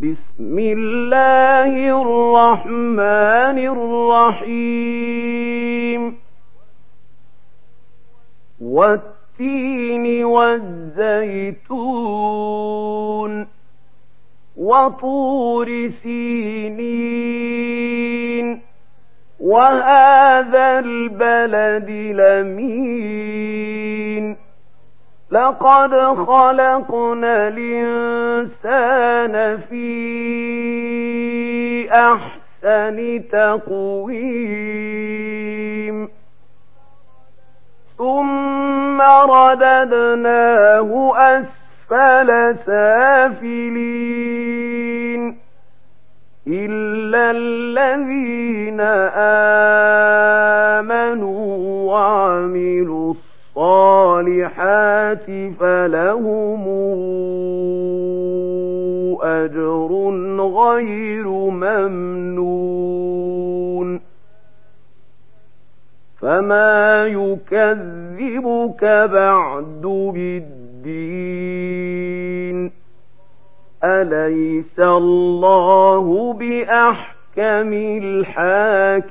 بسم الله الرحمن الرحيم. والتين والزيتون وطور سينين. وهذا البلد لمين لقد خلقنا الإنسان في أحسن تقويم. ثم رددناه أسفل سافلين. إلا الذين آمنوا الصالحات فلهم أجر غير ممنون. فما يكذبك بعد بالدين. أليس الله بأحكم الحاكمين؟